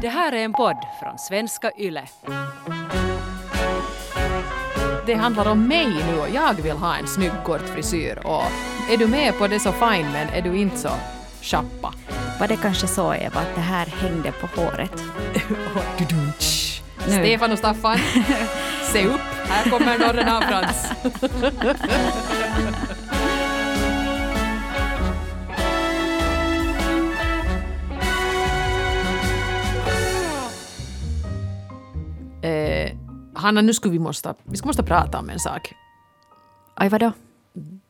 Det här är en podd från svenska YLE. Det handlar om mig nu och jag vill ha en snygg kort frisyr och är du med på det så fine men är du inte så chappa. Var det kanske så Eva att det här hängde på håret? Stefan och Staffan, se upp, här kommer norren av Frans. Hanna, nu skulle vi måste, vi ska måste prata om en sak. Aj, vadå?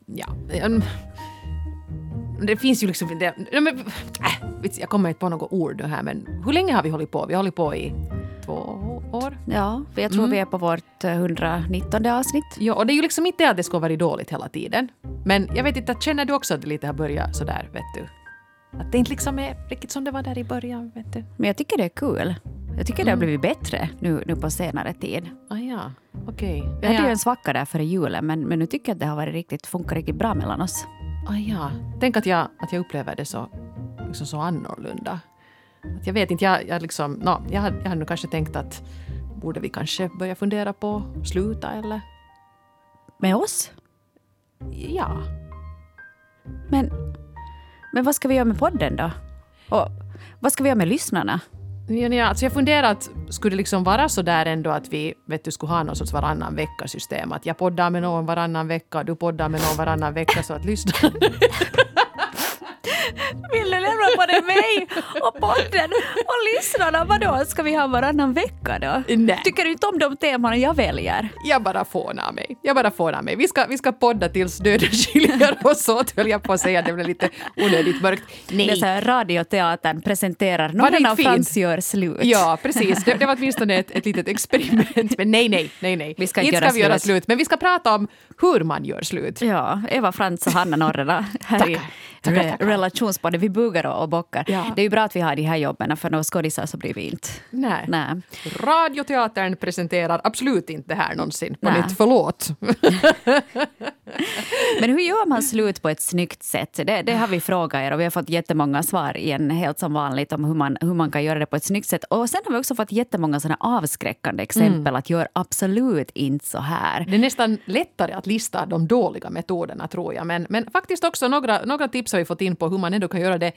Ja, det finns ju liksom... Ja, men, äh, jag kommer inte på något ord här, men hur länge har vi hållit på? Vi har hållit på i två år? Ja, jag tror mm. vi är på vårt 119 avsnitt. Ja, och det är ju liksom inte att det ska vara dåligt hela tiden. Men jag vet inte, känner du också att det lite har börjat sådär, vet du? Att det inte liksom är riktigt som det var där i början, vet du? Men jag tycker det är kul. Jag tycker det har mm. blivit bättre nu, nu på senare tid. Ah, ja. Okay. Vi hade ju en svacka där före julen, men, men nu tycker jag att det har varit riktigt, funkat riktigt bra mellan oss. Ah, ja. Tänk att jag, att jag upplever det så, liksom så annorlunda. Att jag vet inte, jag, jag, liksom, no, jag, hade, jag hade nog kanske tänkt att borde vi kanske börja fundera på att sluta eller? Med oss? Ja. Men, men vad ska vi göra med podden då? Och vad ska vi göra med lyssnarna? Ja, alltså jag funderar att skulle det liksom vara så där ändå att vi vet du, skulle ha någon sorts varannan vecka-system. Att jag poddar med någon varannan vecka och du poddar med någon varannan vecka så att lyssna. Vill du lämna både mig och podden och lyssnarna? Vadå, ska vi ha varannan vecka då? Nej. Tycker du inte om de teman jag väljer? Jag bara fånar mig. Jag bara fånar mig. Vi ska, vi ska podda tills döden skiljer oss åt, höll jag på att säga. Det blev lite onödigt mörkt. Nej. Det är så här, radioteatern presenterar någon av Frans gör slut. Ja, precis. Det, det var åtminstone ett, ett litet experiment. Men nej, nej, nej, nej. Vi ska inte, inte ska vi göra slut. Men vi ska prata om hur man gör slut. Ja, Eva Frans och Hanna Norrena här tackar, i tackar, tackar. relationsbody. Vi bugar och bockar. Ja. Det är ju bra att vi har de här jobben, för några skådisar så blir vi inte. Nej. Nej. Radioteatern presenterar absolut inte det här någonsin. På nytt, förlåt. Men hur gör man slut på ett snyggt sätt? Det, det, har vi frågat er och vi har fått jättemånga svar igen, helt som vanligt, om hur man, hur man kan göra det på ett snyggt sätt. Och sen har vi också fått jättemånga såna avskräckande exempel mm. att göra absolut inte så här. Det är nästan lättare att lista de dåliga metoderna tror jag. Men, men faktiskt också några, några tips har vi fått in på hur man ändå kan göra det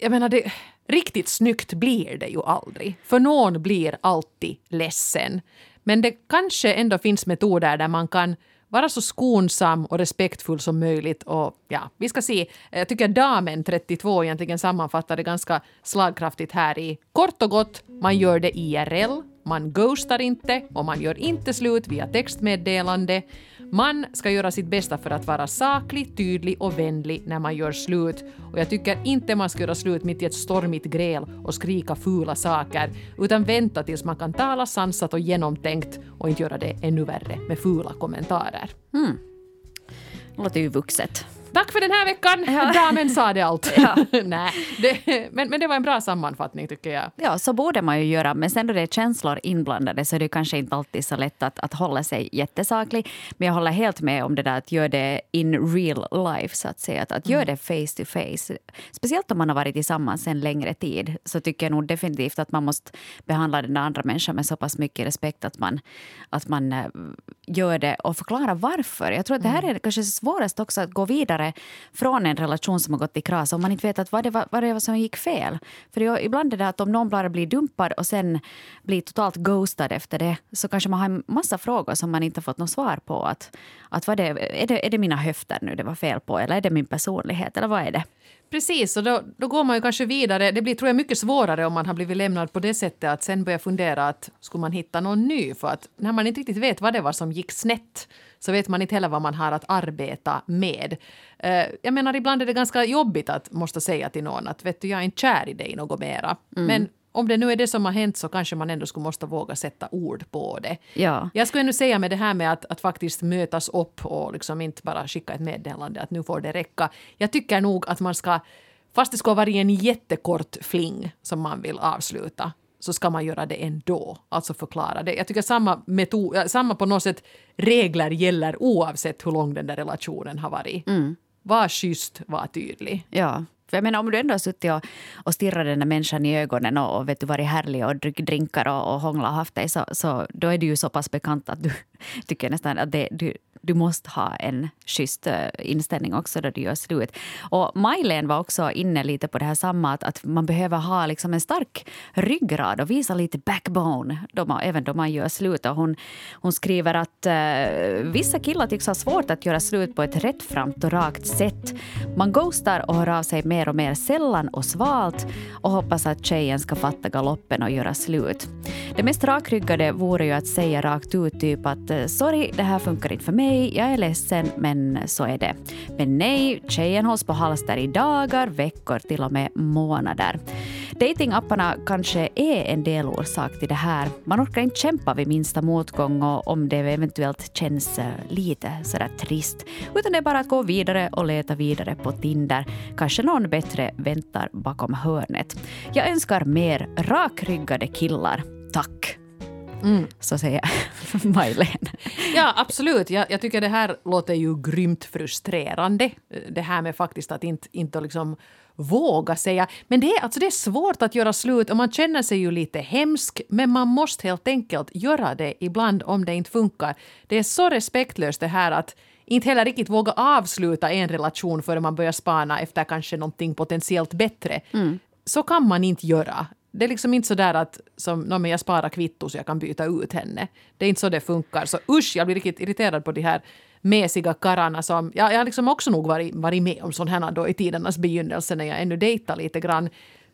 jag menar, det, riktigt snyggt blir det ju aldrig. För någon blir alltid ledsen. Men det kanske ändå finns metoder där man kan vara så skonsam och respektfull som möjligt. Och ja, vi ska se. Jag tycker damen 32 egentligen sammanfattar det ganska slagkraftigt här i kort och gott, man gör det IRL, man ghostar inte och man gör inte slut via textmeddelande. Man ska göra sitt bästa för att vara saklig, tydlig och vänlig när man gör slut. Och jag tycker inte man ska göra slut mitt i ett stormigt gräl och skrika fula saker, utan vänta tills man kan tala sansat och genomtänkt och inte göra det ännu värre med fula kommentarer. Mm. Det låter ju vuxet. Tack för den här veckan! Ja. Damen sa det allt. Ja. Nej, det, men, men det var en bra sammanfattning tycker jag. Ja, så borde man ju göra. Men sen då det är känslor inblandade så är det kanske inte alltid så lätt att, att hålla sig jättesaklig. Men jag håller helt med om det där att göra det in real life, så att säga. Att, att göra mm. det face to face. Speciellt om man har varit tillsammans en längre tid så tycker jag nog definitivt att man måste behandla den andra människan med så pass mycket respekt att man, att man äh, gör det och förklara varför. Jag tror att det här mm. är kanske svårast också att gå vidare vidare från en relation som har gått i kras om man inte vet att vad det var, vad det var som gick fel. För det, ibland är det att om någon bara blir dumpad och sen blir totalt ghostad efter det så kanske man har en massa frågor som man inte har fått något svar på. Att, att vad det, är, det, är det mina höfter nu det var fel på eller är det min personlighet eller vad är det? Precis, och då, då går man ju kanske vidare. Det blir tror jag mycket svårare om man har blivit lämnad på det sättet att sen börja fundera att skulle man hitta någon ny? För att när man inte riktigt vet vad det var som gick snett så vet man inte heller vad man har att arbeta med. Uh, jag menar, ibland är det ganska jobbigt att måste säga till någon att vet du, jag är inte kär i dig något mera. Mm. Men om det nu är det som har hänt så kanske man ändå skulle måste våga sätta ord på det. Ja. Jag skulle ändå säga med det här med att, att faktiskt mötas upp och liksom inte bara skicka ett meddelande att nu får det räcka. Jag tycker nog att man ska, fast det ska vara en jättekort fling som man vill avsluta, så ska man göra det ändå. Alltså förklara det. Jag tycker samma, metod, samma på något sätt regler gäller oavsett hur lång den där relationen har varit. Mm. Var schysst, var tydlig. Ja. För jag menar, om du ändå har suttit och, och stirrat den där människan i ögonen och, och vet du, varit härlig och druckit drinkar och, och hånglat och haft dig så, så då är du ju så pass bekant att du tycker nästan att det, du, du måste ha en schysst eh, inställning också då du gör slut. Och Majlen var också inne lite på det här samma, att, att man behöver ha liksom en stark ryggrad och visa lite backbone då man, även då man gör slut. Och hon, hon skriver att uh, vissa killar tycks ha svårt att göra slut på ett rättframt och rakt sätt. Man ghostar och hör av sig mer och mer sällan och svalt och hoppas att tjejen ska fatta galoppen och göra slut. Det mest rakryggade vore ju att säga rakt ut typ att eh, sorry, det här funkar inte för mig, jag är ledsen, men så är det. Men nej, tjejen hålls på halster i dagar, veckor, till och med månader. Datingapparna kanske är en delorsak till det här. Man orkar inte kämpa vid minsta motgång och om det eventuellt känns eh, lite sådär trist. Utan det är bara att gå vidare och leta vidare på Tinder. Kanske någon bättre väntar bakom hörnet. Jag önskar mer rakryggade killar. Tack. Mm. Så säger Maj-Len. Ja, absolut. Jag, jag, tycker det här låter ju grymt frustrerande. Det här med faktiskt att inte, inte liksom våga säga. Men det är, alltså det är svårt att göra slut och man känner sig ju lite hemsk men man måste helt enkelt göra det ibland om det inte funkar. Det är så respektlöst det här att inte heller riktigt våga avsluta en relation förrän man börjar spana efter kanske någonting potentiellt bättre. Mm. Så kan man inte göra. Det är liksom inte så där att som, no, men jag sparar kvitto så jag kan byta ut henne. Det är inte så det funkar. Så usch, jag blir riktigt irriterad på de här mesiga karlarna som... Ja, jag har liksom också nog varit, varit med om sådana här då i tidernas begynnelse när jag ännu dejtar lite grann.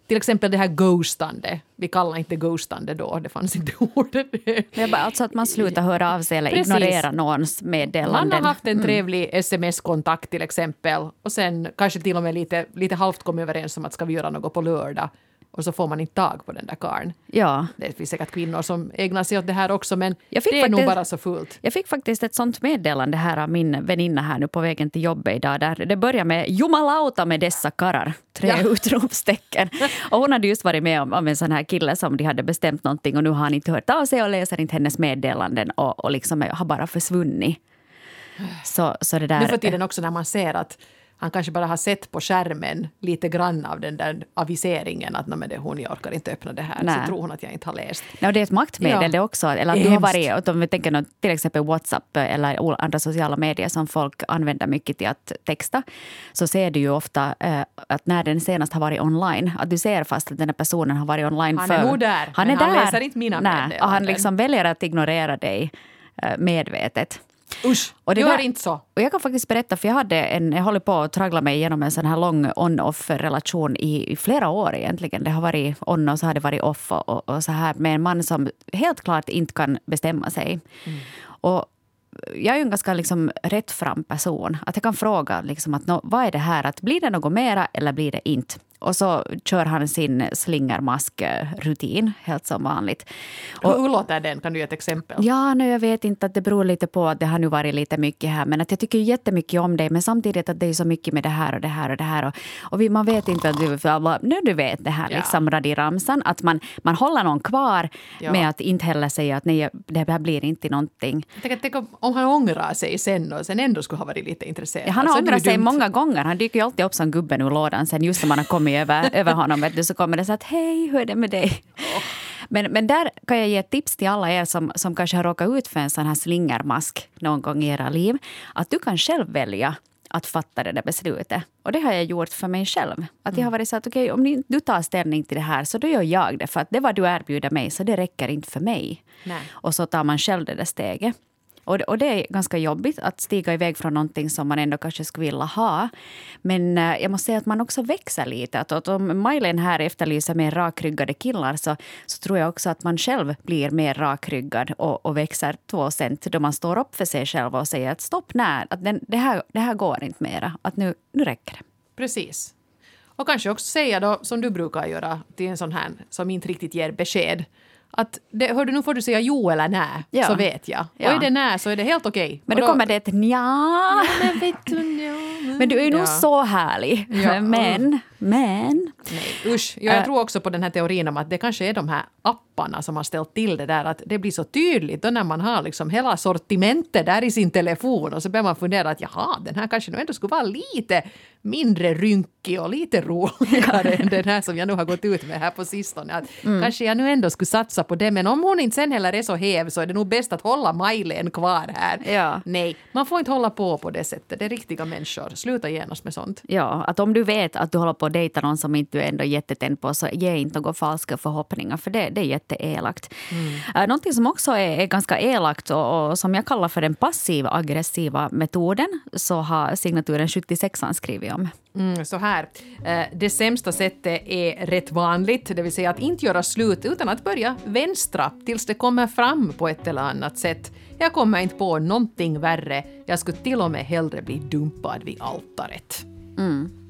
Till exempel det här ghostande. Vi kallar inte ghostande då, det fanns inte ordet. Det är bara alltså att man slutar höra av sig eller Precis. ignorera någons meddelanden. Man har haft en mm. trevlig mm. sms-kontakt till exempel och sen kanske till och med lite, lite halvt kommit överens om att ska vi göra något på lördag och så får man inte tag på den där karln. Ja. Det finns säkert kvinnor som ägnar sig åt det här också men det är faktiskt, nog bara så fullt. Jag fick faktiskt ett sånt meddelande här av min väninna här nu på vägen till jobbet idag. Där det börjar med jumalauta med dessa karrar. Tre ja. utropstecken. Och hon hade just varit med om, om, en sån här kille som de hade bestämt någonting och nu har han inte hört av sig och läser inte hennes meddelanden och, och liksom har bara försvunnit. Så, så det där, nu för tiden också när man ser att han kanske bara har sett på skärmen lite grann av den där aviseringen att men det hon, jag orkar inte öppna det här. Nej. Så tror hon att jag inte har läst. Nej, det är ett maktmedel ja. det också. Eller att du har varit, om vi tänker till exempel Whatsapp eller andra sociala medier som folk använder mycket till att texta, så ser du ju ofta äh, att när den senast har varit online, att du ser fast att den här personen har varit online han för... Han är nog där, han, är där. han läser inte mina Nej, och han liksom väljer att ignorera dig äh, medvetet. Usch, och det gör inte så. Och jag kan faktiskt berätta, för jag, hade en, jag håller på att traggla mig igenom en sån här lång on-off-relation i, i, flera år egentligen. Det har varit on och så har det varit off och, och, så här med en man som helt klart inte kan bestämma sig. Mm. Och jag är ju en ganska liksom rättfram person. Att jag kan fråga liksom att, no, vad är det här? Att blir det något mera eller blir det inte? Och så kör han sin slingermask-rutin, helt som vanligt. Och, Hur låter den? Kan du ge ett exempel? Ja, nu, jag vet inte. att Det beror lite på att det har nu varit lite mycket här. Men att jag tycker jättemycket om det. Men samtidigt att det är så mycket med det här och det här och det här. Och, och vi, man vet inte att du, nu du vet det här, ja. liksom radiramsan. Att man, man håller någon kvar ja. med att inte heller säga att nej, det här blir inte någonting. Tänk, tänk om han ångrar sig sen och sen ändå skulle ha varit lite intresserad. Ja, han har ångrat sig många gånger. Han dyker ju alltid upp som gubben ur lådan sen just när man har kommit över, över honom vet du, så kommer det så att hej, hur är det med dig? Oh. Men, men där kan jag ge ett tips till alla er som, som kanske har råkat ut för en sån här slingermask någon gång i era liv. Att du kan själv välja att fatta det där beslutet. Och det har jag gjort för mig själv. Att jag har varit så att okej, okay, om du tar ställning till det här så då gör jag det. För att det var du erbjuder mig så det räcker inte för mig. Nej. Och så tar man själv det där steget. Och, och det är ganska jobbigt att stiga iväg från någonting som man ändå kanske skulle vilja ha. Men eh, jag måste säga att man också växer lite. Att, att om Majlen här efterlyser mer rakryggade killar så, så tror jag också att man själv blir mer rakryggad och, och växer två cent då man står upp för sig själv och säger att stopp, nej, att den, det, här, det här går inte mera. Att nu, nu räcker det. Precis. Och kanske också säga då, som du brukar göra till en sån här som inte riktigt ger besked att det, hördu, nu får du säga jo eller nej, ja. så vet jag. Ja. Och är det nej så är det helt okej. Okay. Men då, då kommer det ett nja. Ja, men, du, men du är nog så härlig. men Men... Nej, usch. Jag, jag tror också på den här teorin om att det kanske är de här apparna som har ställt till det där. Att det blir så tydligt då när man har liksom hela sortimentet där i sin telefon och så börjar man fundera att jaha, den här kanske nu ändå skulle vara lite mindre rynkig och lite roligare än den här som jag nu har gått ut med här på sistone. Att mm. Kanske jag nu ändå skulle satsa på det, men om hon inte sen heller är så hev så är det nog bäst att hålla Majlen kvar här. Ja. Nej, man får inte hålla på på det sättet. Det är riktiga människor. Sluta genast med sånt. Ja, att om du vet att du håller på att dejta någon som inte du är ändå jättetänd på så ge inte några falska förhoppningar för det, det är jätteelakt. Mm. Någonting som också är, är ganska elakt och, och, som jag kallar för den passiva aggressiva metoden så har signaturen 76 skrivit om. Mm, så här. Eh, det sämsta sättet är rätt vanligt, det vill säga att inte göra slut utan att börja vänstra tills det kommer fram på ett eller annat sätt. Jag kommer inte på någonting värre. Jag skulle till och med hellre bli dumpad vid altaret. Mm.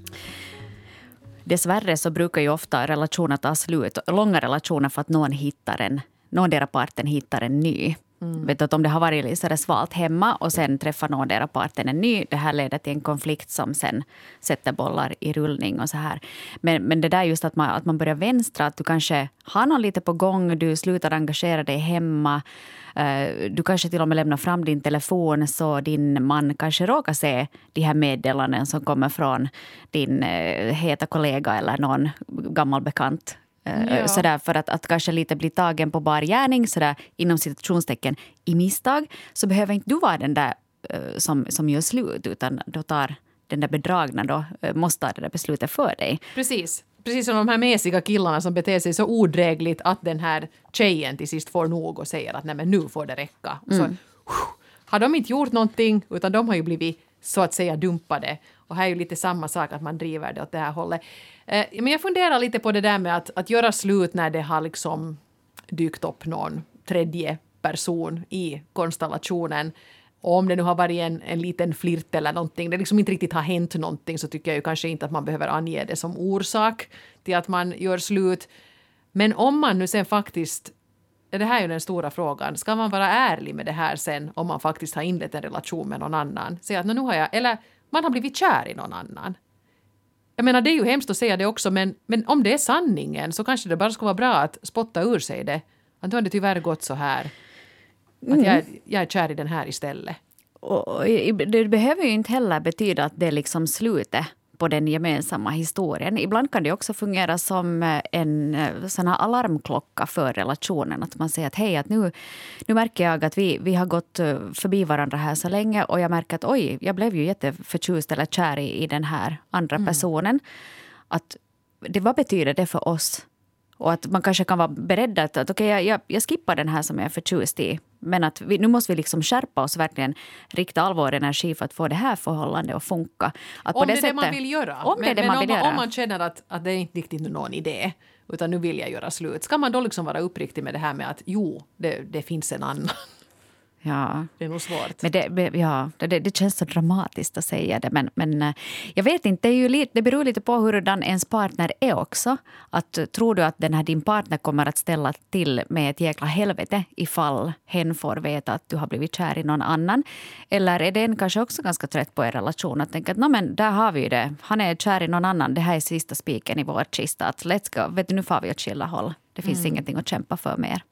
Dessvärre så brukar ju ofta relationer ta slut, långa relationer för att någon hittar en, någon parten hittar en ny. Mm. Vet att om det har varit lite svalt hemma och sen träffar någon någondera parten en ny, det här leder till en konflikt som sen sätter bollar i rullning och så här. Men, men det där just att man, att man börjar vänstra, att du kanske har någon lite på gång, du slutar engagera dig hemma. Uh, du kanske till och med lämnar fram din telefon så din man kanske råkar se de här meddelanden som kommer från din uh, heta kollega eller någon gammal bekant Eh, ja. Sådär, för att, att kanske lite bli tagen på bar gärning, sådär, inom citationstecken, i misstag, så behöver inte du vara den där som, som gör slut, utan då tar den där bedragna då, måste ta det där beslutet för dig. Precis. Precis som de här mesiga killarna som beter sig så odrägligt att den här tjejen till sist får nog och säger att nej men nu får det räcka. Mm. Så, har de inte gjort någonting, utan de har ju blivit så att säga dumpade. Och här är ju lite samma sak, att man driver det åt det här hållet. Eh, men jag funderar lite på det där med att, att göra slut när det har liksom dykt upp någon tredje person i konstellationen. Och om det nu har varit en, en liten flirt eller någonting, det liksom inte riktigt har hänt någonting så tycker jag ju kanske inte att man behöver ange det som orsak till att man gör slut. Men om man nu sen faktiskt det här är ju den stora frågan. Ska man vara ärlig med det här sen om man faktiskt har inlett en relation med någon annan? Säga att nu har jag, eller man har blivit kär i någon annan. Jag menar, det är ju hemskt att säga det också, men, men om det är sanningen så kanske det bara skulle vara bra att spotta ur sig det. Att nu har det tyvärr gått så här. Att mm. jag, jag är kär i den här istället. Och det behöver ju inte heller betyda att det är liksom slutet på den gemensamma historien. Ibland kan det också fungera som eh, en eh, sån alarmklocka för relationen. Att man säger att hej, att nu, nu märker jag att vi, vi har gått eh, förbi varandra här så länge och jag märker att oj, jag blev ju jätteförtjust eller kär i, i den här andra mm. personen. Att det, vad betyder det för oss? Och att man kanske kan vara beredd att, att okay, jag, jag skippar den här som jag är förtjust i. Men att vi, nu måste vi liksom skärpa oss, verkligen rikta all vår energi för att få det här förhållandet att funka. Att om det är det man vill göra. Om men, det det man om, göra. om man känner att, att det är inte riktigt någon idé, utan nu vill jag göra slut. Ska man då liksom vara uppriktig med det här med att jo, det, det finns en annan? Ja. Det är nog svårt. Men det, ja, det, det känns så dramatiskt att säga det. Men, men eh, jag vet inte, det, är ju lite, det beror lite på hurdan ens partner är också. Att, tror du att den här, din partner kommer att ställa till med ett jäkla helvete ifall hen får veta att du har blivit kär i någon annan? Eller är den kanske också ganska trött på er relation? Att tänka att men, där har vi det. Han är kär i någon annan. Det här är sista spiken i vår kista. Att let's go. Vet du, nu får vi åt skilda håll. Det finns mm. ingenting att kämpa för mer.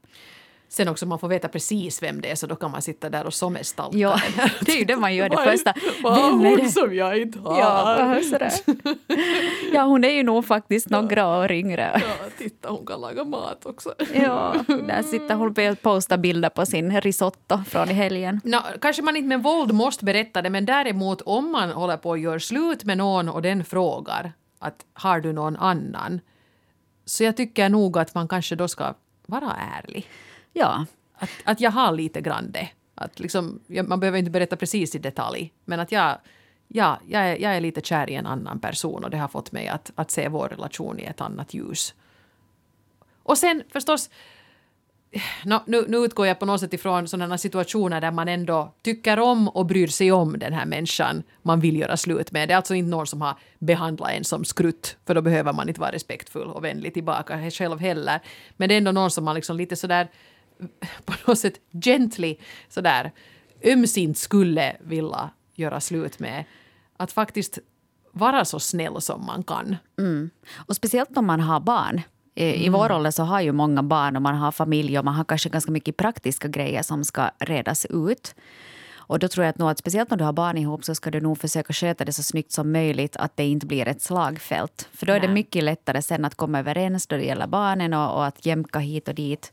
Sen också man får veta precis vem det är så då kan man sitta där och sommerstalka. Ja, det är ju det man gör det första. Vad har hon som jag inte har? Ja, ja, hon är ju nog faktiskt några år yngre. Ja, titta hon kan laga mat också. Ja, där sitter hon och postar bilder på sin risotto från i helgen. No, kanske man inte med våld måste berätta det men däremot om man håller på att göra slut med någon och den frågar att har du någon annan? Så jag tycker nog att man kanske då ska vara ärlig. Ja. Att, att jag har lite grann det. Att liksom, man behöver inte berätta precis i detalj, men att jag, ja, jag, är, jag är lite kär i en annan person och det har fått mig att, att se vår relation i ett annat ljus. Och sen förstås, no, nu, nu utgår jag på något sätt ifrån sådana situationer där man ändå tycker om och bryr sig om den här människan man vill göra slut med. Det är alltså inte någon som har behandlat en som skrutt, för då behöver man inte vara respektfull och vänlig tillbaka själv heller. Men det är ändå någon som man liksom lite sådär på något sätt gently sådär ömsint skulle vilja göra slut med. Att faktiskt vara så snäll som man kan. Och speciellt om man har barn. I, I vår ålder så har ju många barn och man har familj och man har kanske ganska mycket praktiska grejer som ska redas ut. Och då tror jag att, nog att speciellt när du har barn ihop så ska du nog försöka sköta det så snyggt som möjligt att det inte blir ett slagfält. För då är det Nej. mycket lättare sen att komma överens då det gäller barnen och, och att jämka hit och dit.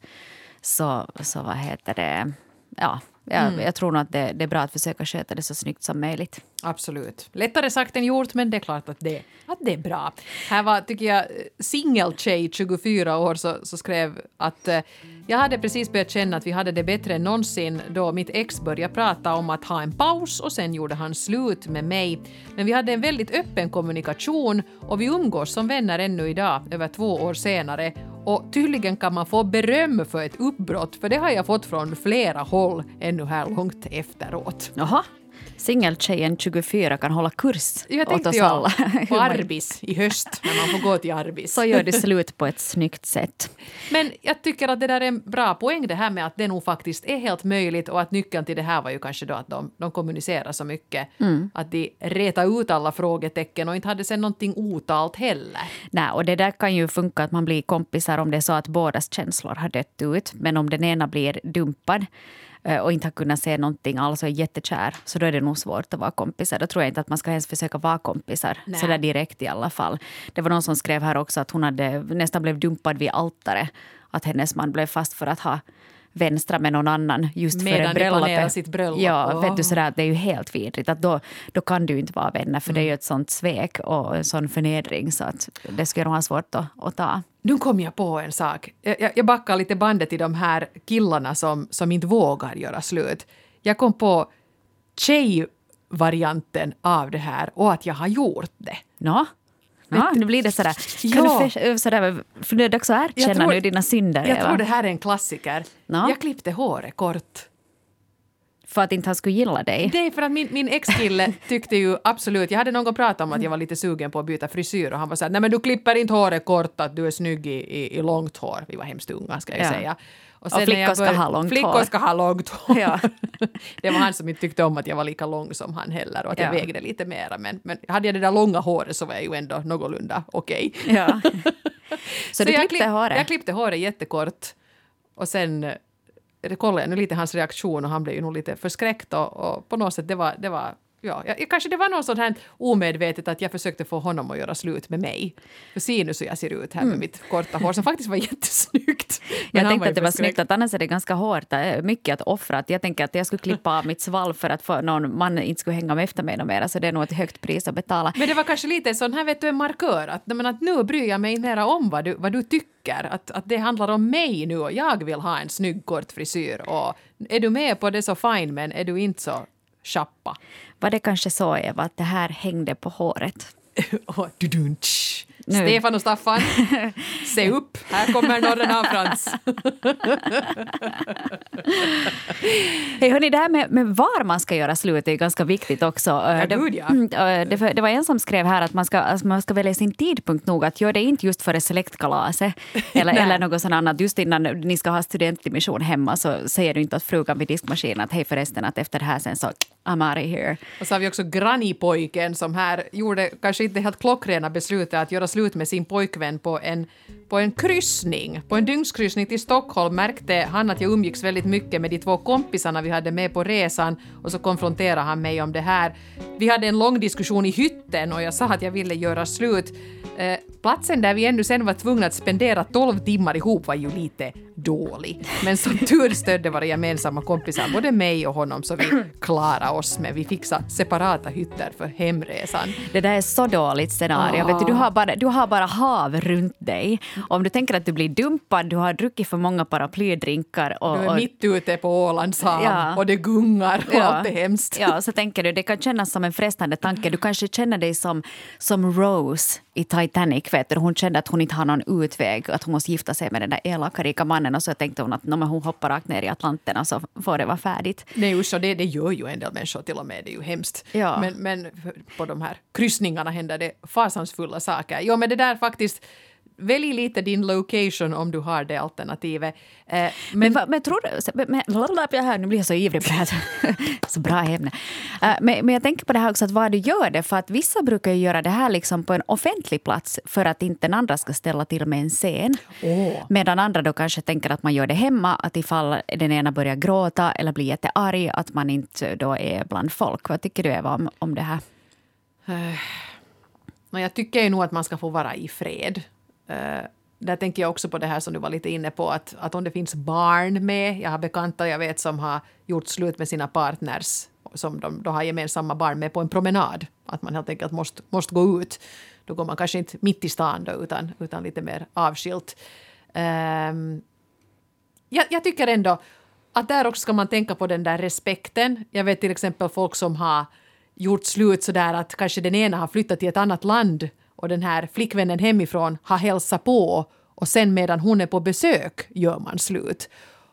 Så, så vad heter det? Ja, jag, jag tror nog att det, det är bra att försöka sköta det så snyggt som möjligt. Absolut. Lättare sagt än gjort, men det är klart att det, att det är bra. Här var, tycker jag, singeltjej, 24 år, så, så skrev att eh, jag hade precis börjat känna att vi hade det bättre än någonsin då mitt ex började prata om att ha en paus och sen gjorde han slut med mig. Men vi hade en väldigt öppen kommunikation och vi umgås som vänner ännu idag, över två år senare. Och tydligen kan man få beröm för ett uppbrott, för det har jag fått från flera håll ännu här långt efteråt. Jaha. Singeltjejen 24 kan hålla kurs Jag åt oss jag alla. på Arbis i höst, när man får gå till Arbis. Så gör du slut på ett snyggt sätt. Men jag tycker att det där är en bra poäng det här med att det nog faktiskt är helt möjligt och att nyckeln till det här var ju kanske då att de, de kommunicerar så mycket. Att de retar ut alla frågetecken och inte hade sen någonting otalt heller. Nej, och det där kan ju funka att man blir kompisar om det är så att bådas känslor har dött ut. Men om den ena blir dumpad och inte har kunnat se någonting alls och är jättekär, så då är det nog svårt att vara kompisar. Då tror jag inte att man ska ens försöka vara kompisar, Nej. så där direkt i alla fall. Det var någon som skrev här också att hon hade nästan blev dumpad vid altaret. Att hennes man blev fast för att ha vänstra med någon annan just Medan före bröllopet. planerar sitt bröllop. Ja, Åh. vet du, sådär, det är ju helt vidrigt. Att då, då kan du inte vara vänner för det är ju ett sånt svek och en sån förnedring så att det skulle nog vara svårt att, att ta. Nu kom jag på en sak. Jag, jag, backar lite bandet till de här killarna som, som inte vågar göra slut. Jag kom på tjejvarianten av det här och att jag har gjort det. Nå? Ja, nu blir det sådär. Kan Ja. du för, sådär, för det är dags att erkänna tror- nu dina synder, Jag Eva. tror det här är en klassiker. Ja. Jag klippte håret kort. För att inte han skulle gilla dig. Är för att min, min ex-kille tyckte ju absolut, jag hade någon gång pratat om att jag var lite sugen på att byta frisyr och han var såhär, nej men du klipper inte håret kort, att du är snygg i, i, i långt hår. Vi var hemskt unga ska jag Ja. säga. Och sen när flickor jag ska ha långt flickor hår. ska ha långt hår. Ja. det var han som inte tyckte om att jag var lika lång som han heller och att jag Ja. vägde lite mera. Men, men hade jag det där långa håret så var jag ju ändå någorlunda okej. Ja. Så, du jag klippte klipp- håret? Jag klippte håret jättekort. Och sen eh, kollade jag nu lite hans reaktion och han blev ju nog lite förskräckt och, och på något sätt det var, det var Ja, jag, kanske det var något sånt här omedvetet att jag försökte få honom att göra slut med mig. För se nu så jag ser ut här med mitt korta hår som faktiskt var jättesnyggt. Men Mm. Jag tänkte att det var snyggt, att annars är det ganska hårt, äh, mycket att offra. Att Jag tänker att jag skulle klippa av mitt svalg för att få någon man inte skulle hänga med efter mig mer. Så det är nog ett högt pris att betala. Men det var kanske lite sån här vet du, en markör att, men att nu bryr jag mig mera om vad du, vad du tycker. Att, att det handlar om mig nu och jag vill ha en snygg kort frisyr. Och är du med på det så fine men är du inte så chappa. Var det kanske så, Eva, att det här hängde på håret? Och. Nu. Stefan och Staffan, se upp, här kommer norren av Frans. Hej, hörni, det här med, med var man ska göra slut är ganska viktigt också. Ja, det, gud, ja. Mm, eh, det, det var en som skrev här att man ska, alltså man ska välja sin tidpunkt nog. Att göra det inte just före släktkalaset eller, eller något sånt annat. Just innan ni ska ha studentdimission hemma så säger du inte åt frugan vid diskmaskinen att hej förresten att efter det här sen så I'm out of here. Och så har vi också grannypojken som här gjorde kanske inte helt klockrena beslutet att göra slut med sin pojkvän på en, på en kryssning. På en dygnskryssning till Stockholm märkte han att jag umgicks väldigt mycket med de två kompisarna vi hade med på resan och så konfronterade han mig om det här. Vi hade en lång diskussion i hytten och jag sa att jag ville göra slut. Eh, platsen där vi ännu sen var tvungna att spendera 12 timmar ihop var ju lite dålig. Men som tur stödde våra gemensamma kompisar både mig och honom så vi klarade oss med vi fixade separata hytter för hemresan. Det där är så dåligt scenario. Ah. Vet du, du, har bara, du har bara hav runt dig. Om du tänker att du blir dumpad, du har druckit för många paraplydrinkar. Och, Du är mitt ute på Ålands hav Ja. och det gungar och Ja. allt är hemskt. Ja, så tänker du, det kan kännas som en frestande tanke. Du kanske känner dig som, som Rose i Titanic. Vet du? Hon kände att hon inte har någon utväg, att hon måste gifta sig med den där elaka rika mannen. Och så tänkte hon att no, hon hoppar rakt ner i Atlanten och så får det vara färdigt. Nej usch, det, det gör ju en del människor till och med, det är ju hemskt. Ja. Men, men på de här kryssningarna händer det fasansfulla saker. Jo men det där faktiskt, välj lite din location om du har det alternativet. Eh, Men, men men, tror du... Men, men, jag här, nu blir jag så ivrig på det här. så bra ämne. Eh, men, men jag tänker på det här också, att vad du gör det. För att vissa brukar göra det här liksom på en offentlig plats för att inte den andra ska ställa till med en scen. Åh. Medan andra då kanske tänker att man gör det hemma. Att ifall den ena börjar gråta eller blir jättearg, att man inte då är bland folk. Vad tycker du Eva om, om det här? No, jag tycker ju nog att man ska få vara i fred. Uh, där tänker jag också på det här som du var lite inne på, att, att om det finns barn med, jag har bekanta jag vet som har gjort slut med sina partners, som de då har gemensamma barn med på en promenad, att man helt enkelt måste, måste gå ut. Då går man kanske inte mitt i stan då, utan, utan lite mer avskilt. Um, jag, jag tycker ändå att där också ska man tänka på den där respekten. Jag vet till exempel folk som har gjort slut så där att kanske den ena har flyttat till ett annat land och den här flickvännen hemifrån har hälsat på och sen medan hon är på besök gör man slut.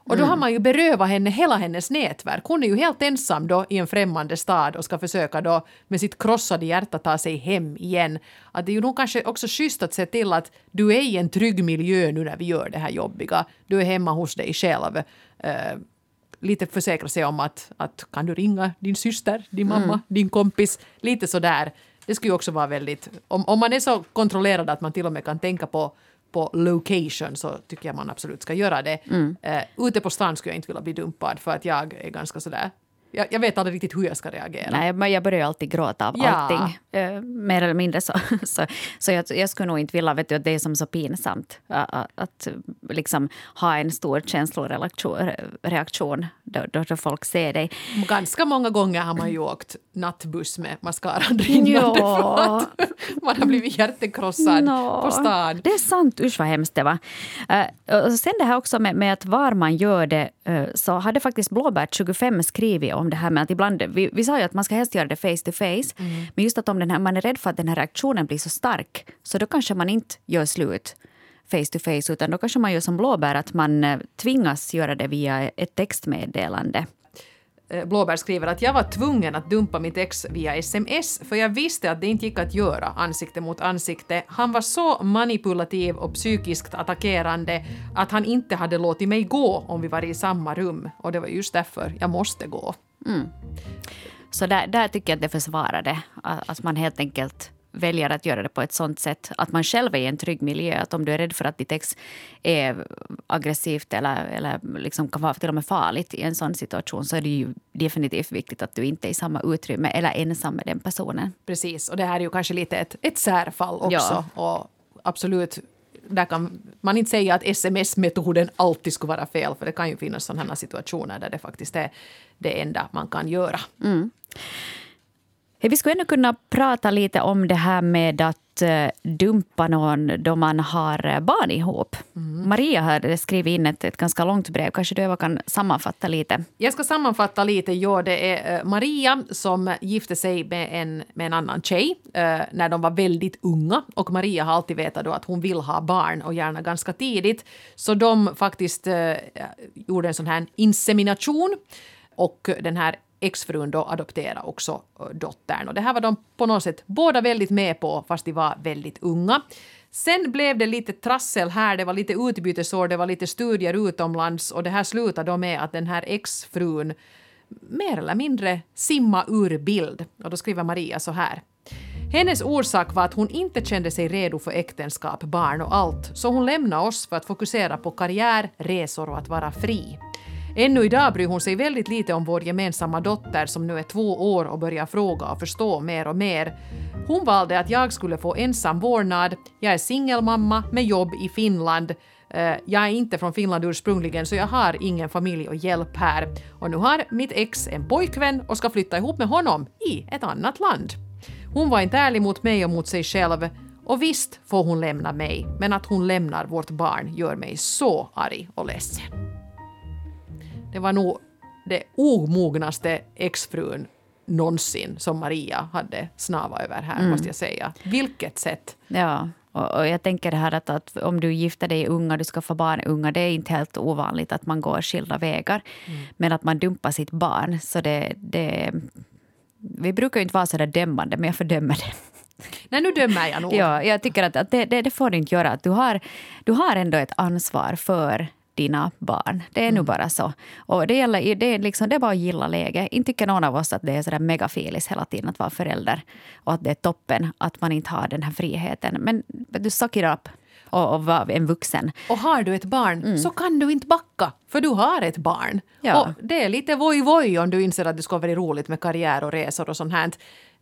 Och då har man ju berövat henne hela hennes nätverk. Hon är ju helt ensam då i en främmande stad och ska försöka då med sitt krossade hjärta ta sig hem igen. Att det är ju nog kanske också schysst att se till att du är i en trygg miljö nu när vi gör det här jobbiga. Du är hemma hos dig själv. Uh, lite försäkra sig om att, att kan du ringa din syster, din mamma, din kompis. Lite sådär. Det skulle ju också vara väldigt... Om, om man är så kontrollerad att man till och med kan tänka på på location så tycker jag man absolut ska göra det. Mm. Uh, ute på stan skulle jag inte vilja bli dumpad för att jag är ganska sådär jag, jag, vet aldrig riktigt hur jag ska reagera. Nej, men jag börjar alltid gråta av Ja. allting. Eh, mer eller mindre så. så, så jag, jag skulle nog inte vilja, vet du, att det är som så pinsamt att, att, att liksom ha en stor känsloreaktion reaktion då, då, då folk ser dig. Ganska många gånger har man ju åkt nattbuss med mascaran rinnande Ja. för att man har blivit hjärtekrossad Nå, på stan. Det är sant, usch vad hemskt det var. Uh, och sen det här också med, med att var man gör det, eh, så hade faktiskt Blåbärt 25 skrivit om det här med att ibland, vi, vi sa ju att man ska helst göra det face to face, men just att om den här, man är rädd för att den här reaktionen blir så stark, så då kanske man inte gör slut face to face, utan då kanske man gör som Blåbär, att man eh, tvingas göra det via ett textmeddelande. Eh, Blåbär skriver att jag var tvungen att dumpa mitt ex via sms för jag visste att det inte gick att göra ansikte mot ansikte. Han var så manipulativ och psykiskt attackerande att han inte hade låtit mig gå om vi var i samma rum och det var just därför jag måste gå. Mm. Så där, där tycker jag att det försvarar det. Att man helt enkelt väljer att göra det på ett sånt sätt att man själv är i en trygg miljö. Att om du är rädd för att ditt ex är aggressivt eller, eller liksom kan vara till och med farligt i en sån situation så är det ju definitivt viktigt att du inte är i samma utrymme eller ensam med den personen. Precis, och det här är ju kanske lite ett, ett särfall också. Ja. Och absolut, där kan man inte säga att sms-metoden alltid skulle vara fel, för det kan ju finnas sådana situationer där det faktiskt är det enda man kan göra. Hej, Vi skulle ännu kunna prata lite om det här med att eh, dumpa någon då man har eh, barn ihop. Maria har skrivit in ett, ett ganska långt brev. Kanske du Eva kan sammanfatta lite? Jag ska sammanfatta lite. Ja, det är eh, Maria som gifte sig med en, med en annan tjej när de var väldigt unga. Och Maria har alltid vetat att hon vill ha barn och gärna ganska tidigt. Så de faktiskt gjorde en sån här insemination. Och den här exfrun då adopterade också eh, dottern. Och det här var de på något sätt båda väldigt med på fast de var väldigt unga. Sen blev det lite trassel här, det var lite utbytesår, det var lite studier utomlands och det här slutade då med att den här exfrun mer eller mindre simma ur bild. Och då skriver Maria så här. Hennes orsak var att hon inte kände sig redo för äktenskap, barn och allt, så hon lämnade oss för att fokusera på karriär, resor och att vara fri. Ännu idag bryr hon sig väldigt lite om vår gemensamma dotter som nu är två år och börjar fråga och förstå mer och mer. Hon valde att jag skulle få ensam vårdnad. Jag är singelmamma med jobb i Finland. Eh, jag är inte från Finland ursprungligen så jag har ingen familj och hjälp här. Och nu har mitt ex en pojkvän och ska flytta ihop med honom i ett annat land. Hon var inte ärlig mot mig och mot sig själv. Och visst får hon lämna mig, men att hon lämnar vårt barn gör mig så arg och ledsen. Det var nog det omognaste exfrun någonsin som Maria hade snavat över här, måste jag säga. Vilket sätt! Ja, och, och jag tänker det här att, att om du gifter dig unga, du ska få barn unga, det är inte helt ovanligt att man går skilda vägar. Men att man dumpar sitt barn, så det, det... Vi brukar ju inte vara så där dömande, men jag fördömer det. Nej, nu dömer jag nog. Ja, jag tycker att, att det, det, det, får du inte göra. Att du, har, du har ändå ett ansvar för dina barn. Det är mm. nu bara så. Och det, gäller, det, är liksom, det är bara att gilla läget. Inte tycker någon av oss att det är sådär megafilis hela tiden att vara förälder. Och att det är toppen att man inte har den här friheten. Men du suck it up och, och vara en vuxen. Och har du ett barn mm. så kan du inte backa, för du har ett barn. Ja. Och det är lite voj-voj om du inser att det ska vara roligt med karriär och resor och sånt här.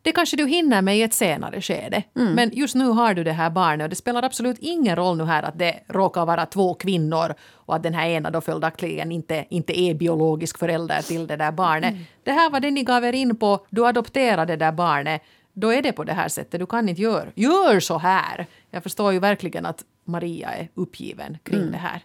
Det kanske du hinner med i ett senare skede. Mm. Men just nu har du det här barnet och det spelar absolut ingen roll nu här att det råkar vara två kvinnor och att den här ena då följaktligen inte, inte är biologisk förälder till det där barnet. Mm. Det här var det ni gav er in på. Du adopterade det där barnet. Då är det på det här sättet. Du kan inte göra gör så här. Jag förstår ju verkligen att Maria är uppgiven kring mm. det här.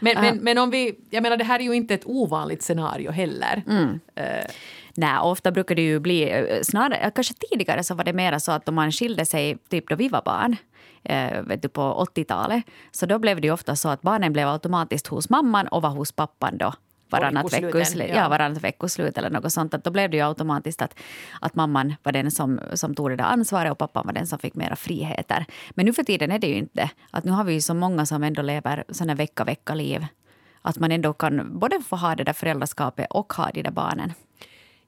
Men, men, men om vi, jag menar det här är ju inte ett ovanligt scenario heller. Mm. Uh, Nej, ofta brukar det ju bli... Eh, snarare, kanske tidigare så var det mer så att om man skilde sig typ då vi var barn eh, vet du, på 80-talet så då blev det ofta så att barnen blev automatiskt hos mamman och var hos pappan då varannat veckoslut, ja. ja, varannat veckoslut eller något sånt. Att då blev det ju automatiskt att, att mamman var den som, som tog det där ansvaret och pappan var den som fick mera friheter. Men nu för tiden är det ju inte. Att nu har vi ju så många som ändå lever såna vecka-vecka-liv. Att man ändå kan både få ha det där föräldraskapet och ha de där barnen.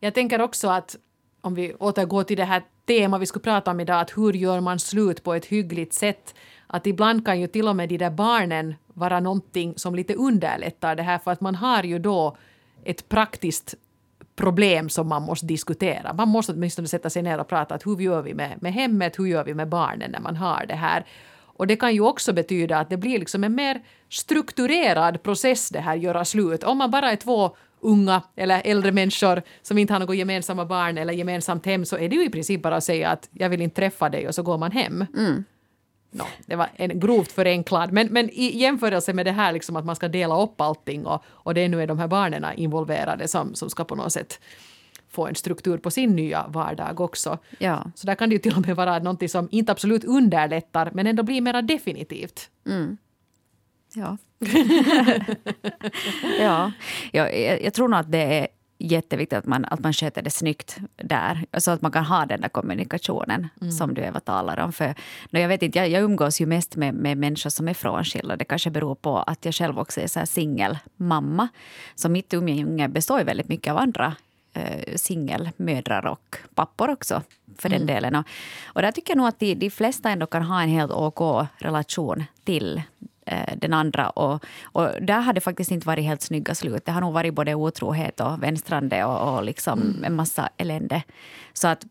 Jag tänker också att om vi återgår till det här temat vi skulle prata om idag, att hur gör man slut på ett hyggligt sätt? Att ibland kan ju till och med de där barnen vara någonting som lite underlättar det här för att man har ju då ett praktiskt problem som man måste diskutera. Man måste åtminstone sätta sig ner och prata att hur gör vi med, med hemmet, hur gör vi med barnen när man har det här. Och det kan ju också betyda att det blir liksom en mer strukturerad process det här göra slut. Om man bara är två unga eller äldre människor som inte har något gemensamma barn eller gemensamt hem så är det ju i princip bara att säga att jag vill inte träffa dig och så går man hem. Mm. No, det var en grovt förenklad, men, men i jämförelse med det här liksom att man ska dela upp allting och, och det nu är de här barnen involverade som, som ska på något sätt få en struktur på sin nya vardag också. Ja. Så där kan det ju till och med vara någonting som inte absolut underlättar men ändå blir mera definitivt. Mm. Ja. ja. Jag, jag tror nog att det är jätteviktigt att man, att man sköter det snyggt där. Så att man kan ha den där kommunikationen mm. som du Eva talar om. För, jag, vet inte, jag, jag umgås ju mest med, med människor som är frånskilda. Det kanske beror på att jag själv också är singelmamma. Så mitt umgänge består väldigt mycket av andra eh, singelmödrar och pappor också för den mm. delen. Och, och där tycker jag nog att de, de flesta ändå kan ha en helt OK relation till den andra. Och, och där har det faktiskt inte varit helt snygga slut. Det har nog varit både otrohet och vänstrande och, och liksom mm. en massa elände. Så att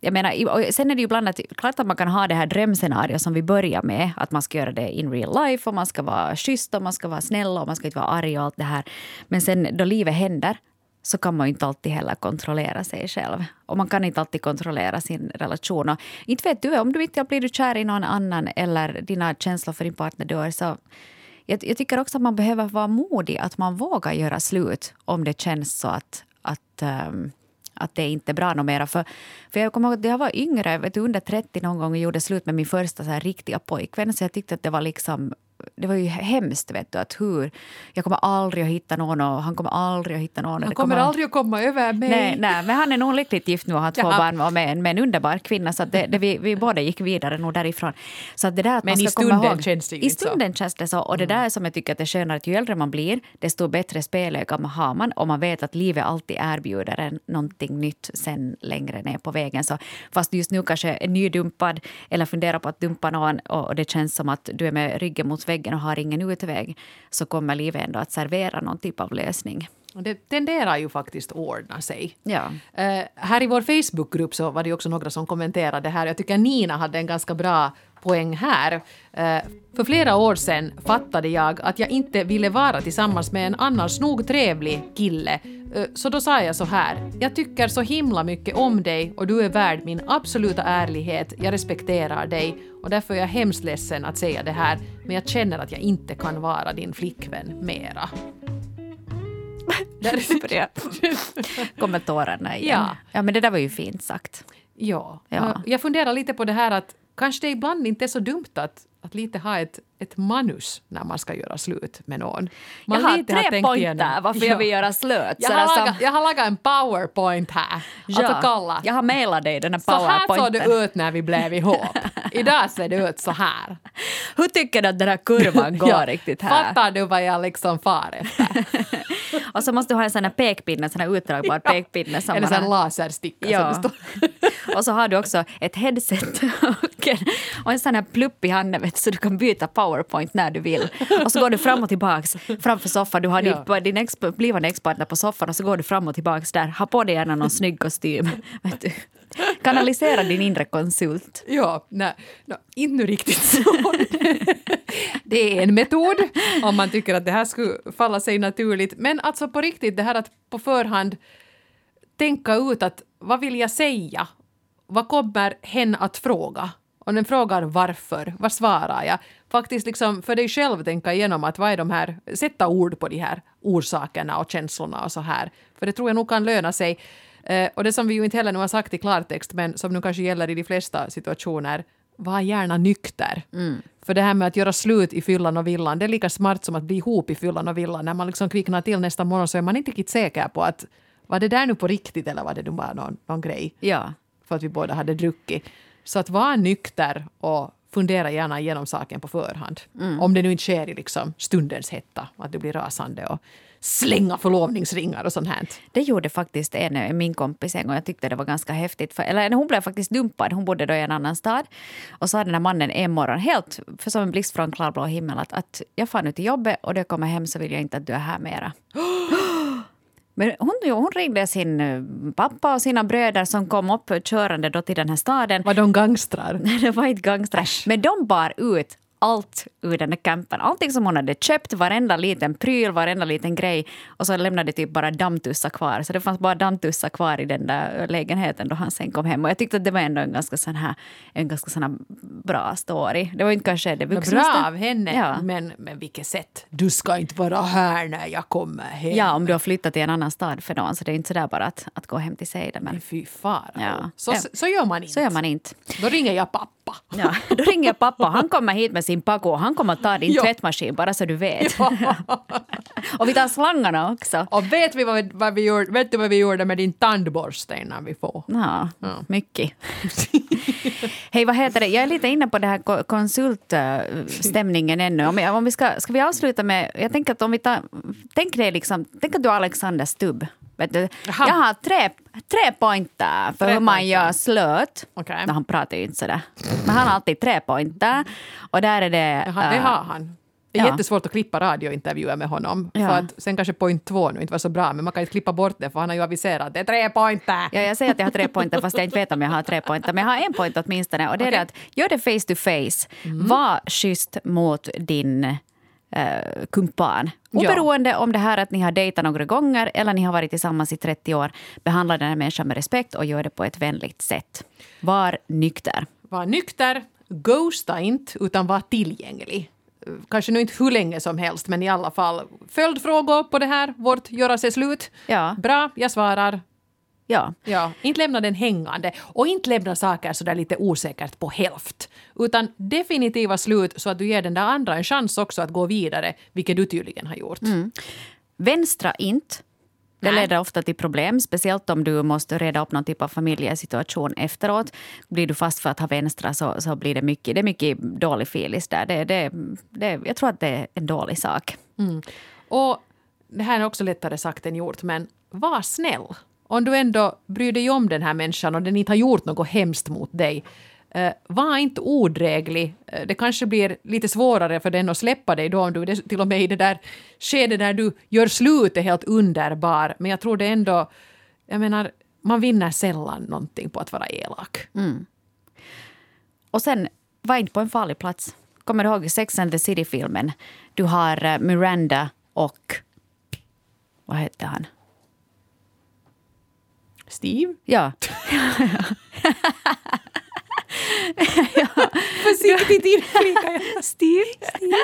jag menar, sen är det ju ibland att, klart att man kan ha det här drömscenariot som vi börjar med. Att man ska göra det in real life och man ska vara schysst och man ska vara snäll och man ska inte vara arg och allt det här. Men sen då livet händer så kan man ju inte alltid heller kontrollera sig själv. Och man kan inte alltid kontrollera sin relation. Och inte vet du, om du inte blir du kär i någon annan eller dina känslor för din partner dör så jag, jag, tycker också att man behöver vara modig, att man vågar göra slut om det känns så att, att um, att det inte är bra något mera. För, för jag kommer ihåg att jag var yngre, vet du, under 30 någon gång och gjorde slut med min första så här riktiga pojkvän. Så jag tyckte att det var liksom det var ju hemskt. Vet du, att hur, jag kommer aldrig att hitta någon och han kommer aldrig att hitta någon. Han kommer, aldrig att komma över mig. Nej, nej, men han är nog lyckligt gift nu och har två Jaha. barn med en, med en underbar kvinna. Så det, det, vi, vi båda gick vidare nog därifrån. Så det där att men man ska i stunden ihåg, känns det I stunden så. känns det så. Och det mm. där som jag tycker att det är skönare att ju äldre man blir desto bättre spelöga har man och man vet att livet alltid erbjuder en någonting nytt sen längre ner på vägen. Så fast just nu kanske är nydumpad eller funderar på att dumpa någon och, och det känns som att du är med ryggen mot väggen och har ingen utväg så kommer livet ändå att servera någon typ av lösning. Det tenderar ju faktiskt att ordna sig. Ja. Uh, här i vår Facebookgrupp så var det också några som kommenterade det här. Jag tycker Nina hade en ganska bra poäng här. Uh, för flera år sedan fattade jag att jag inte ville vara tillsammans med en annars nog trevlig kille. Uh, så då sa jag så här. Jag tycker så himla mycket om dig och du är värd min absoluta ärlighet. Jag respekterar dig och därför är jag hemskt ledsen att säga det här, men jag känner att jag inte kan vara din flickvän mera. Där kommer tårarna igen. Ja. ja, men det där var ju fint sagt. Ja. ja. Jag funderar lite på det här att kanske det ibland inte är så dumt att att lite ha ett, ett manus när man ska göra slut med någon. Man jag har lite tre tänkt pointer igenom- varför Ja. jag vill göra slut. Jag har, som- lagat, jag har lagat en powerpoint här. Alltså kolla. jag har mejlat dig den här Så här såg powerpointen. det ut när vi blev ihop. Idag ser det ut så här. Hur tycker du att den här kurvan går Ja. riktigt här? Fattar du vad jag liksom far efter? Och så måste du ha en sån här pekpinne, sån här utdragbar pekpinne. Som Eller en lasersticka. Ja. som och så har du också ett headset och en, och en sån här plupp i handen vet, så du kan byta powerpoint när du vill. Och så går du fram och tillbaks framför soffan. Du har Ja. din, din exp, blivande expert på soffan och så går du fram och tillbaks där. Ha på dig gärna någon snygg kostym. Vet du. Kanalisera din inre konsult. Ja, nej, no, inte nu riktigt så. det är en metod om man tycker att det här skulle falla sig naturligt. Men alltså på riktigt, det här att på förhand tänka ut att vad vill jag säga? Vad kommer hen att fråga? Om den frågar varför, vad svarar jag? Faktiskt liksom för dig själv tänka igenom att vad är de här, sätta ord på de här orsakerna och känslorna och så här. För det tror jag nog kan löna sig. Eh, och det som vi ju inte heller nu har sagt i klartext, men som nu kanske gäller i de flesta situationer, var gärna nykter. För det här med att göra slut i fyllan och villan, det är lika smart som att bli ihop i fyllan och villan. När man liksom kvicknar till nästa morgon så är man inte riktigt säker på att var det där nu på riktigt eller var det bara någon, någon grej? Ja. för att vi båda hade druckit. Så att vara nykter och fundera gärna igenom saken på förhand. Om det nu inte sker i liksom stundens hetta, att du blir rasande och slänga förlovningsringar och sånt här. Det gjorde faktiskt en, min kompis en gång. Jag tyckte det var ganska häftigt. För, eller hon blev faktiskt dumpad. Hon bodde då i en annan stad. Och sa den där mannen en morgon, helt för som en blixt från klarblå himmel, att, att jag far nu till jobbet och när jag kommer hem så vill jag inte att du är här mera. Men hon, hon ringde sin eh, pappa och sina bröder som kom upp körande då till den här staden. Var de gangstrar? det var inte gangstrar. Men de bar ut allt ur den där campen. Allting som hon hade köpt, varenda liten pryl, varenda liten grej. Och så lämnade typ bara dammtussar kvar. Så det fanns bara dammtussar kvar i den där lägenheten då han sen kom hem. Och jag tyckte att det var ändå en ganska sån här, en ganska sån här bra story. Det var inte kanske det Bra vuxnaste. av henne, Ja. men, men vilket sätt? Du ska inte vara här när jag kommer hem. Ja, om du har flyttat till en annan stad för någon. Så det är inte sådär bara att, att gå hem till sig. Men Fy fara. Ja. Så, Ja. så gör man inte. så gör man inte. Då ringer jag pappa. Ja, då ringer jag pappa. Han kommer hit med sin paco. Han kommer att ta din Ja. tvättmaskin, bara så du vet. och vi tar slangarna också. Och vet, vi vad, vad vi gjorde, vet du vad vi gjorde med din tandborste innan vi får? Ja, mycket. Hej, vad heter det? Jag är lite inne på det här ko- konsultstämningen ännu. Om, om vi ska, ska vi avsluta med... Jag tänker att om vi tar... Tänk dig liksom... Tänk att du är Alexander Stubb. Jag har tre, tre pointer för Tre hur man pointer. gör slut. Okej. No, han pratar ju inte sådär. Men han har alltid tre pointer. Och där är det... Jaha, det äh, har han. Det är ja. jättesvårt att klippa radiointervjuer med honom. Ja. För att sen kanske point två nu inte var så bra, men man kan inte klippa bort det för han har ju aviserat det är tre pointer. Ja, jag säger att jag har tre pointer fast jag inte vet om jag har tre pointer. Men jag har en point åtminstone och det är Okej. det att gör det face to face. Var schysst mot din eh, kumpan. Ja. Oberoende om det här att ni har dejtat några gånger eller ni har varit tillsammans i 30 år. Behandla den här människan med respekt och gör det på ett vänligt sätt. Var nykter. Var nykter, ghosta inte, utan var tillgänglig. Kanske nu inte hur länge som helst, men i alla fall följdfrågor på det här, vårt göra sig slut. Ja. Bra, jag svarar. Ja. Ja, inte lämna den hängande och inte lämna saker så där lite osäkert på hälft. Utan definitiva slut så att du ger den där andra en chans också att gå vidare, vilket du tydligen har gjort. Vänstra inte. Det Nej. leder ofta till problem, speciellt om du måste reda upp någon typ av familjesituation efteråt. Blir du fast för att ha vänstra så, så blir det mycket, det är mycket dålig filis där. Det, det, det, jag tror att det är en dålig sak. Och det här är också lättare sagt än gjort, men var snäll. Om du ändå bryr dig om den här människan och den inte har gjort något hemskt mot dig, eh, var inte odräglig. Eh, det kanske blir lite svårare för den att släppa dig då om du till och med i det där skedet där du gör slut är helt underbar. Men jag tror det ändå, jag menar, man vinner sällan någonting på att vara elak. Mm. Och sen, var inte på en farlig plats. Kommer du ihåg Sex and the City-filmen? Du har eh, Miranda och... Vad hette han? Steve? Ja. Försiktigt inflikar jag. Steve, Steve.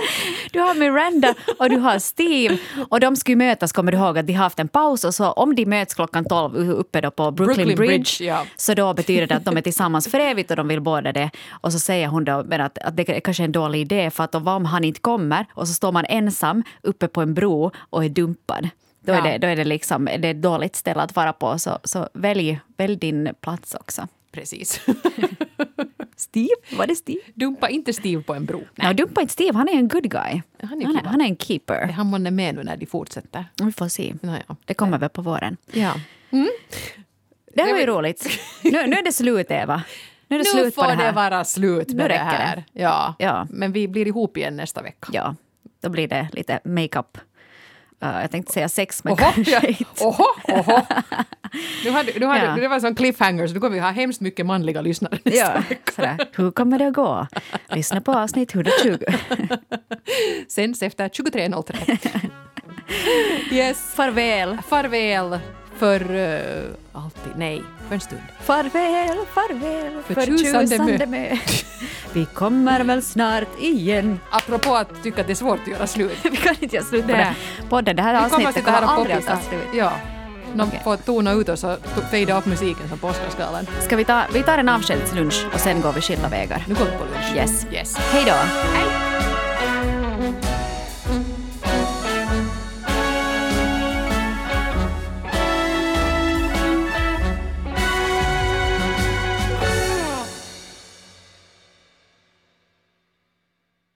Du har Miranda och du har Steve. Och de skulle mötas, kommer du ihåg, att de har haft en paus. Och så om de möts klockan 12 uppe då på Brooklyn, Brooklyn Bridge, Bridge, ja. så då betyder det att de är tillsammans för evigt och de vill båda det. Och så säger hon då men att, att det är kanske är en dålig idé för att om han inte kommer och så står man ensam uppe på en bro och är dumpad. Då är, Ja. det, då är det liksom det är ett dåligt ställe att vara på. Så, så välj, välj din plats också. Precis. Steve? Var det Steve? Dumpa inte Steve på en bro. Nej, dumpa inte Steve. Han är en good guy. Han är han, är, han är en keeper. Är han månne med nu när de fortsätter? Vi får se. Naja. Det kommer väl på våren. Ja. Det var ju roligt. Nu, nu är det slut, Eva. Nu är det Nu slut får det det, vara slut med det här. det. Ja. Ja. Men vi blir ihop igen nästa vecka. Ja, då blir det lite makeup. Jag tänkte säga sex, men Oho, kanske inte. oho, oho. Nu hade, nu hade, Ja. Det var en sån cliffhanger så nu kommer vi ha hemskt mycket manliga lyssnare Ja, sådär. Hur kommer det att gå? Lyssna på avsnitt 120. Sänds efter 23.03. yes. Farväl, Farväl för uh, alltid. Nej, för en stund. farväl, farväl, För tjusande mö. mö. Vi kommer väl snart igen. Apropå att tycka att det är svårt att göra slut. Vi kan inte göra slut på Nej. den podden. Det här Vi kommer att avsnittet sitta kommer här och aldrig att ta poppisa. slut. Ja. Någon Okej. får tona ut oss och to- fejda upp musiken som på Oscarsgalan. Ska vi ta, vi tar en avskedslunch och sen går vi skilda vägar. Nu går vi på lunch. Yes. yes. Hej då! Hej!